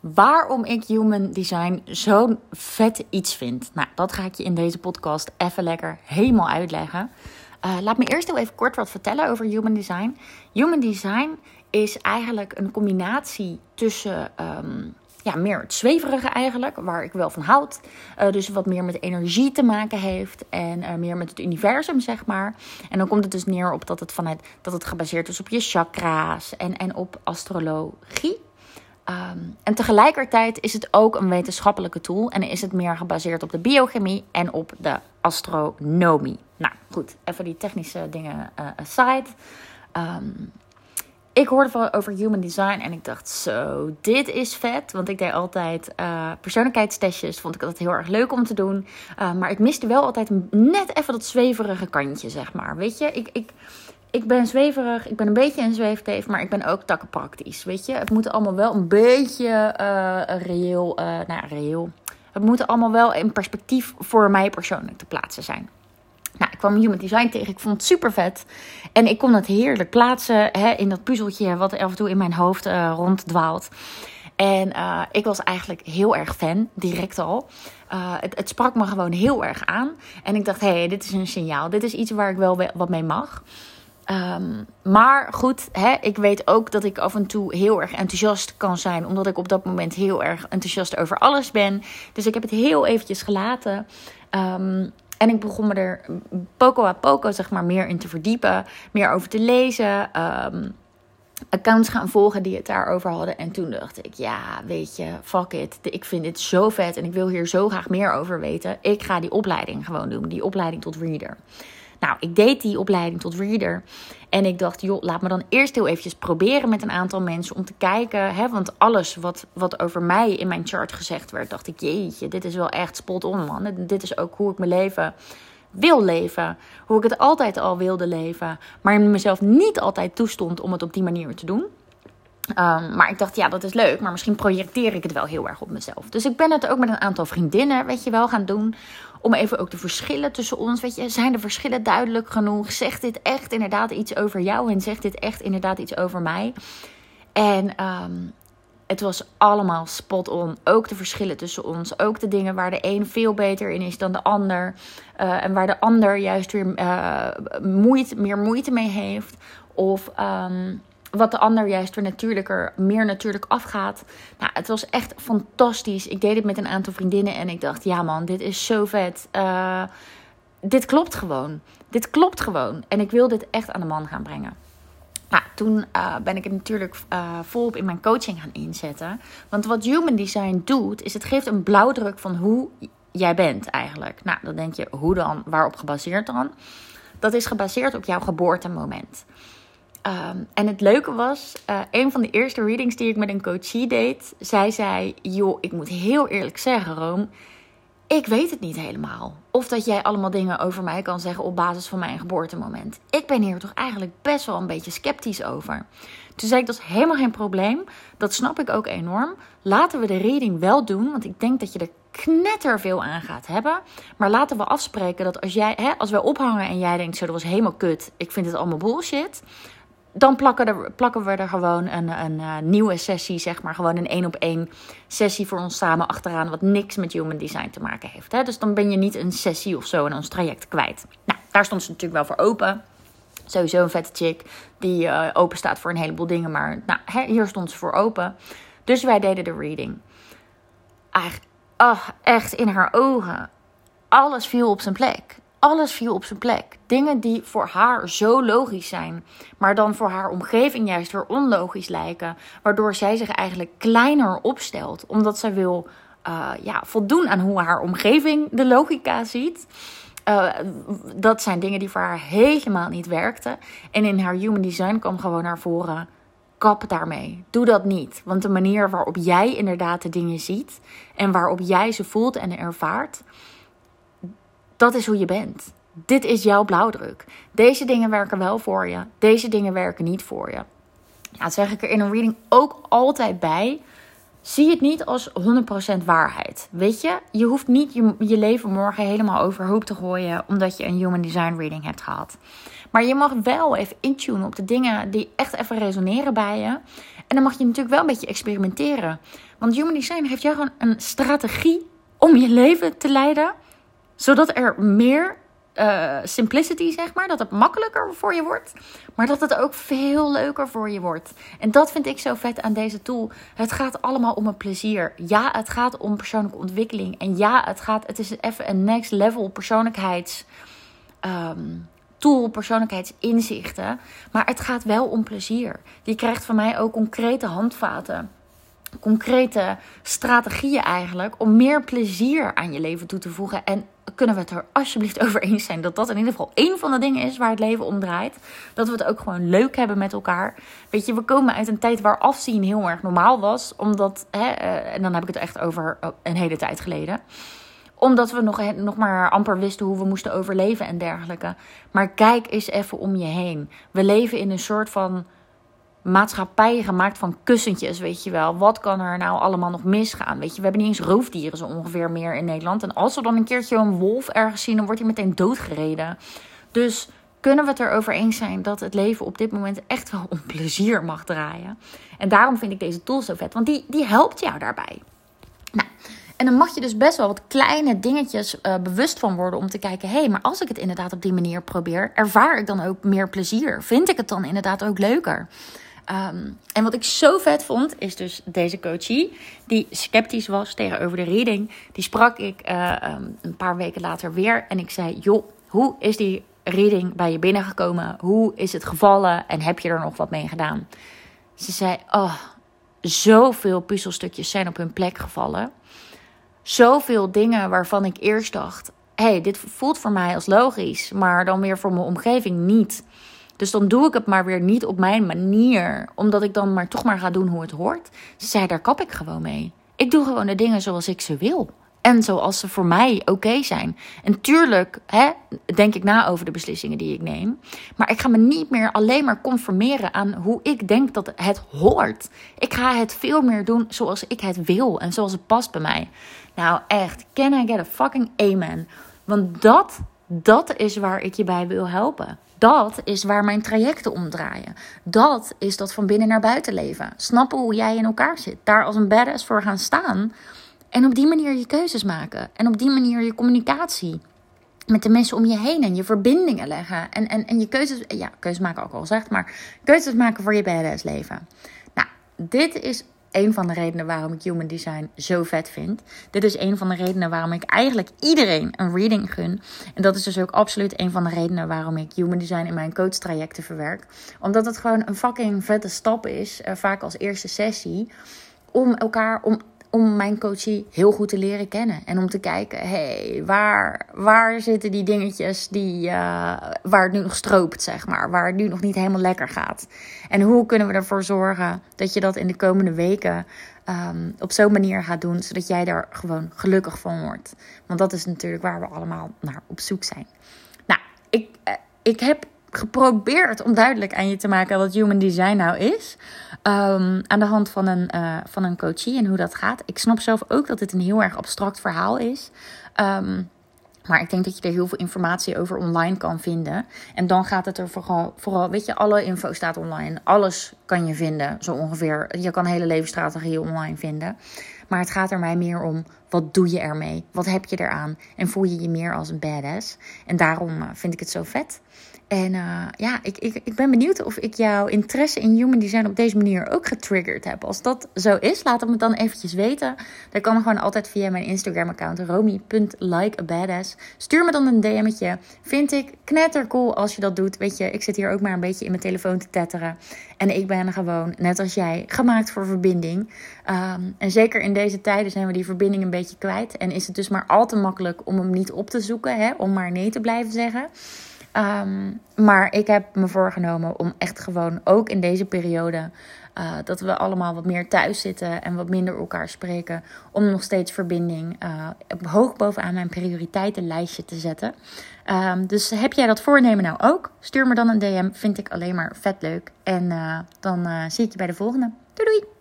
waarom ik human design zo'n vet iets vind. Nou, dat ga ik je in deze podcast even lekker helemaal uitleggen. Uh, laat me eerst heel even kort wat vertellen over human design. Human design is eigenlijk een combinatie tussen um, ja, meer het zweverige eigenlijk, waar ik wel van houd. Uh, dus wat meer met energie te maken heeft en uh, meer met het universum, zeg maar. En dan komt het dus neer op dat het, vanuit, dat het gebaseerd is op je chakra's en, en op astrologie. Um, en tegelijkertijd is het ook een wetenschappelijke tool en is het meer gebaseerd op de biochemie en op de astronomie. Nou goed, even die technische dingen uh, aside. Um, ik hoorde van, over human design en ik dacht, zo, dit is vet. Want ik deed altijd uh, persoonlijkheidstestjes. Vond ik altijd heel erg leuk om te doen. Uh, maar ik miste wel altijd net even dat zweverige kantje, zeg maar. Weet je, ik, ik, ik ben zweverig. Ik ben een beetje een zweefteef. Maar ik ben ook takkenpraktisch. Weet je, het moet allemaal wel een beetje uh, reëel. nou ja, reëel. Het moet allemaal wel in perspectief voor mij persoonlijk te plaatsen zijn. Nou, ik kwam Human Design tegen. Ik vond het super vet. En ik kon het heerlijk plaatsen hè, in dat puzzeltje wat af en toe in mijn hoofd uh, ronddwaalt. En uh, ik was eigenlijk heel erg fan, direct al. Uh, het, het, sprak me gewoon heel erg aan. En ik dacht, hé, hey, dit is een signaal. Dit is iets waar ik wel wat mee mag. Um, maar goed, hè, ik weet ook dat ik af en toe heel erg enthousiast kan zijn. Omdat ik op dat moment heel erg enthousiast over alles ben. Dus ik heb het heel eventjes gelaten. Um, en ik begon me er poco a poco zeg maar, meer in te verdiepen, meer over te lezen. Um, accounts gaan volgen die het daarover hadden. En toen dacht ik, ja, weet je, fuck it. Ik vind dit zo vet en ik wil hier zo graag meer over weten. Ik ga die opleiding gewoon doen, die opleiding tot reader. Nou, ik deed die opleiding tot reader. En ik dacht, joh, laat me dan eerst heel eventjes proberen met een aantal mensen om te kijken. Hè, want alles wat, wat over mij in mijn chart gezegd werd, dacht ik, jeetje, dit is wel echt spot on, man. Dit is ook hoe ik mijn leven wil leven. Hoe ik het altijd al wilde leven. Maar mezelf niet altijd toestond om het op die manier te doen. Um, maar ik dacht, ja, dat is leuk, maar misschien projecteer ik het wel heel erg op mezelf. Dus ik ben het ook met een aantal vriendinnen, weet je wel, gaan doen. Om even ook de verschillen tussen ons, weet je, zijn de verschillen duidelijk genoeg? Zegt dit echt inderdaad iets over jou en zegt dit echt inderdaad iets over mij? En um, het was allemaal spot on. Ook de verschillen tussen ons. Ook de dingen waar de een veel beter in is dan de ander. Uh, en waar de ander juist weer uh, meer moeite mee heeft. Of um, wat de ander juist weer natuurlijker, meer natuurlijk afgaat. Nou, het was echt fantastisch. Ik deed het met een aantal vriendinnen en ik dacht, ja man, dit is zo vet. Uh, dit klopt gewoon. Dit klopt gewoon. En ik wil dit echt aan de man gaan brengen. Nou, toen uh, ben ik het natuurlijk uh, volop in mijn coaching gaan inzetten. Want wat Human Design doet, is het geeft een blauwdruk van hoe jij bent eigenlijk. Nou, dan denk je, hoe dan? Waarop gebaseerd dan? Dat is gebaseerd op jouw geboortemoment. Um, en het leuke was, uh, een van de eerste readings die ik met een coachie deed, zij zei: Joh, ik moet heel eerlijk zeggen, Room, ik weet het niet helemaal. Of dat jij allemaal dingen over mij kan zeggen op basis van mijn geboortemoment. Ik ben hier toch eigenlijk best wel een beetje sceptisch over. Toen zei ik: Dat is helemaal geen probleem. Dat snap ik ook enorm. Laten we de reading wel doen, want ik denk dat je er knetter veel aan gaat hebben. Maar laten we afspreken dat als, jij, hè, als wij ophangen en jij denkt: Zo, dat was helemaal kut, ik vind het allemaal bullshit dan plakken, plakken we er gewoon een, een uh, nieuwe sessie, zeg maar. Gewoon een één op één sessie voor ons samen achteraan. Wat niks met human design te maken heeft. Hè? Dus dan ben je niet een sessie of zo in ons traject kwijt. Nou, daar stond ze natuurlijk wel voor open. Sowieso een vette chick die uh, open staat voor een heleboel dingen. Maar nou, hè, hier stond ze voor open. Dus wij deden de reading. Oh, echt in haar ogen. Alles viel op zijn plek alles viel op zijn plek. Dingen die voor haar zo logisch zijn, maar dan voor haar omgeving juist weer onlogisch lijken. Waardoor zij zich eigenlijk kleiner opstelt, omdat zij wil uh, ja, voldoen aan hoe haar omgeving de logica ziet. Uh, dat zijn dingen die voor haar helemaal niet werkten. En in haar human design kwam gewoon naar voren. Kap daarmee. Doe dat niet. Want de manier waarop jij inderdaad de dingen ziet en waarop jij ze voelt en ervaart, dat is hoe je bent. Dit is jouw blauwdruk. Deze dingen werken wel voor je. Deze dingen werken niet voor je. Ja, dat zeg ik er in een reading ook altijd bij. Zie het niet als 100% waarheid. Weet je, je hoeft niet je, leven morgen helemaal overhoop te gooien omdat je een human design reading hebt gehad. Maar je mag wel even intunen op de dingen die echt even resoneren bij je. En dan mag je natuurlijk wel een beetje experimenteren. Want Human Design geeft jou gewoon een strategie om je leven te leiden. Zodat er meer uh, simplicity, zeg maar. Dat het makkelijker voor je wordt. Maar dat het ook veel leuker voor je wordt. En dat vind ik zo vet aan deze tool. Het gaat allemaal om een plezier. Ja, het gaat om persoonlijke ontwikkeling. En ja, het gaat. Het is even een next level persoonlijkheids. Um, tool, persoonlijkheidsinzichten. Maar het gaat wel om plezier. Je krijgt van mij ook concrete handvaten concrete strategieën eigenlijk om meer plezier aan je leven toe te voegen. En kunnen we het er alsjeblieft over eens zijn dat dat in ieder geval één van de dingen is waar het leven om draait. Dat we het ook gewoon leuk hebben met elkaar. Weet je, we komen uit een tijd waar afzien heel erg normaal was. Omdat, hè, eh, en dan heb ik het echt over oh, een hele tijd geleden omdat we nog, nog maar amper wisten hoe we moesten overleven en dergelijke. Maar kijk eens even om je heen. We leven in een soort van maatschappij gemaakt van kussentjes, weet je wel. Wat kan er nou allemaal nog misgaan? Weet je, we hebben niet eens roofdieren zo ongeveer meer in Nederland. En als we dan een keertje een wolf ergens zien, dan wordt hij meteen doodgereden. Dus kunnen we het erover eens zijn dat het leven op dit moment echt wel om plezier mag draaien. En daarom vind ik deze tool zo vet, want die, die helpt jou daarbij. Nou, en dan mag je dus best wel wat kleine dingetjes uh, bewust van worden om te kijken: hé, hey, maar als ik het inderdaad op die manier probeer, ervaar ik dan ook meer plezier? Vind ik het dan inderdaad ook leuker? Um, en wat ik zo vet vond, is dus deze coachie, die sceptisch was tegenover de reading. Die sprak ik uh, um, een paar weken later weer. En ik zei: Joh, hoe is die reading bij je binnengekomen? Hoe is het gevallen? En heb je er nog wat mee gedaan? Ze zei: Oh, zoveel puzzelstukjes zijn op hun plek gevallen. Zoveel dingen waarvan ik eerst dacht: hey, dit voelt voor mij als logisch, maar dan weer voor mijn omgeving niet. Dus dan doe ik het maar weer niet op mijn manier. Omdat ik dan maar toch maar ga doen hoe het hoort. Ze zei, daar kap ik gewoon mee. Ik doe gewoon de dingen zoals ik ze wil. En zoals ze voor mij oké zijn. En tuurlijk hè, denk ik na over de beslissingen die ik neem. Maar ik ga me niet meer alleen maar conformeren aan hoe ik denk dat het hoort. Ik ga het veel meer doen zoals ik het wil en zoals het past bij mij. Nou echt, can I get a fucking amen? Want dat, dat is waar ik je bij wil helpen. Dat is waar mijn trajecten om draaien. Dat is dat van binnen naar buiten leven. Snappen hoe jij in elkaar zit. Daar als een badass voor gaan staan. En op die manier je keuzes maken. En op die manier je communicatie met de mensen om je heen en je verbindingen leggen. En, en, en je keuzes, ja, keuzes maken ook al gezegd, maar keuzes maken voor je badass leven. Nou, dit is een van de redenen waarom ik human design zo vet vind. Dit is een van de redenen waarom ik eigenlijk iedereen een reading gun. En dat is dus ook absoluut een van de redenen waarom ik human design in mijn coach trajecten verwerk. Omdat het gewoon een fucking vette stap is, uh, vaak als eerste sessie, om elkaar, om om mijn coachie heel goed te leren kennen. En om te kijken, hey, waar, waar zitten die dingetjes die, uh, waar het nu nog stroopt, zeg maar. Waar het nu nog niet helemaal lekker gaat. En hoe kunnen we ervoor zorgen dat je dat in de komende weken um, op zo'n manier gaat doen, zodat jij daar gewoon gelukkig van wordt. Want dat is natuurlijk waar we allemaal naar op zoek zijn. Nou, ik, uh, ik heb geprobeerd om duidelijk aan je te maken wat human design nou is. Um, aan de hand van een, uh, van een coachie en hoe dat gaat. Ik snap zelf ook dat dit een heel erg abstract verhaal is. Um, maar ik denk dat je er heel veel informatie over online kan vinden. En dan gaat het er vooral, vooral, weet je, alle info staat online. Alles kan je vinden, zo ongeveer. Je kan hele levensstrategieën online vinden. Maar het gaat er mij meer om, wat doe je ermee? Wat heb je eraan? En voel je je meer als een badass? En daarom uh, vind ik het zo vet. En uh, ja, ik, ik, ik ben benieuwd of ik jouw interesse in human design op deze manier ook getriggerd heb. Als dat zo is, laat het me dan eventjes weten. Dat kan gewoon altijd via mijn Instagram-account romy.likeabadass. Stuur me dan een DM'tje. Vind ik knettercool als je dat doet. Weet je, ik zit hier ook maar een beetje in mijn telefoon te tetteren. En ik ben gewoon, net als jij, gemaakt voor verbinding. Um, en zeker in deze tijden zijn we die verbinding een beetje kwijt. En is het dus maar al te makkelijk om hem niet op te zoeken, hè? om maar nee te blijven zeggen. Um, maar ik heb me voorgenomen om echt gewoon ook in deze periode. Uh, dat we allemaal wat meer thuis zitten en wat minder elkaar spreken. Om nog steeds verbinding uh, hoog bovenaan mijn prioriteitenlijstje te zetten. Um, dus heb jij dat voornemen nou ook? Stuur me dan een DM. Vind ik alleen maar vet leuk. En uh, dan zie ik je bij de volgende. Doei doei!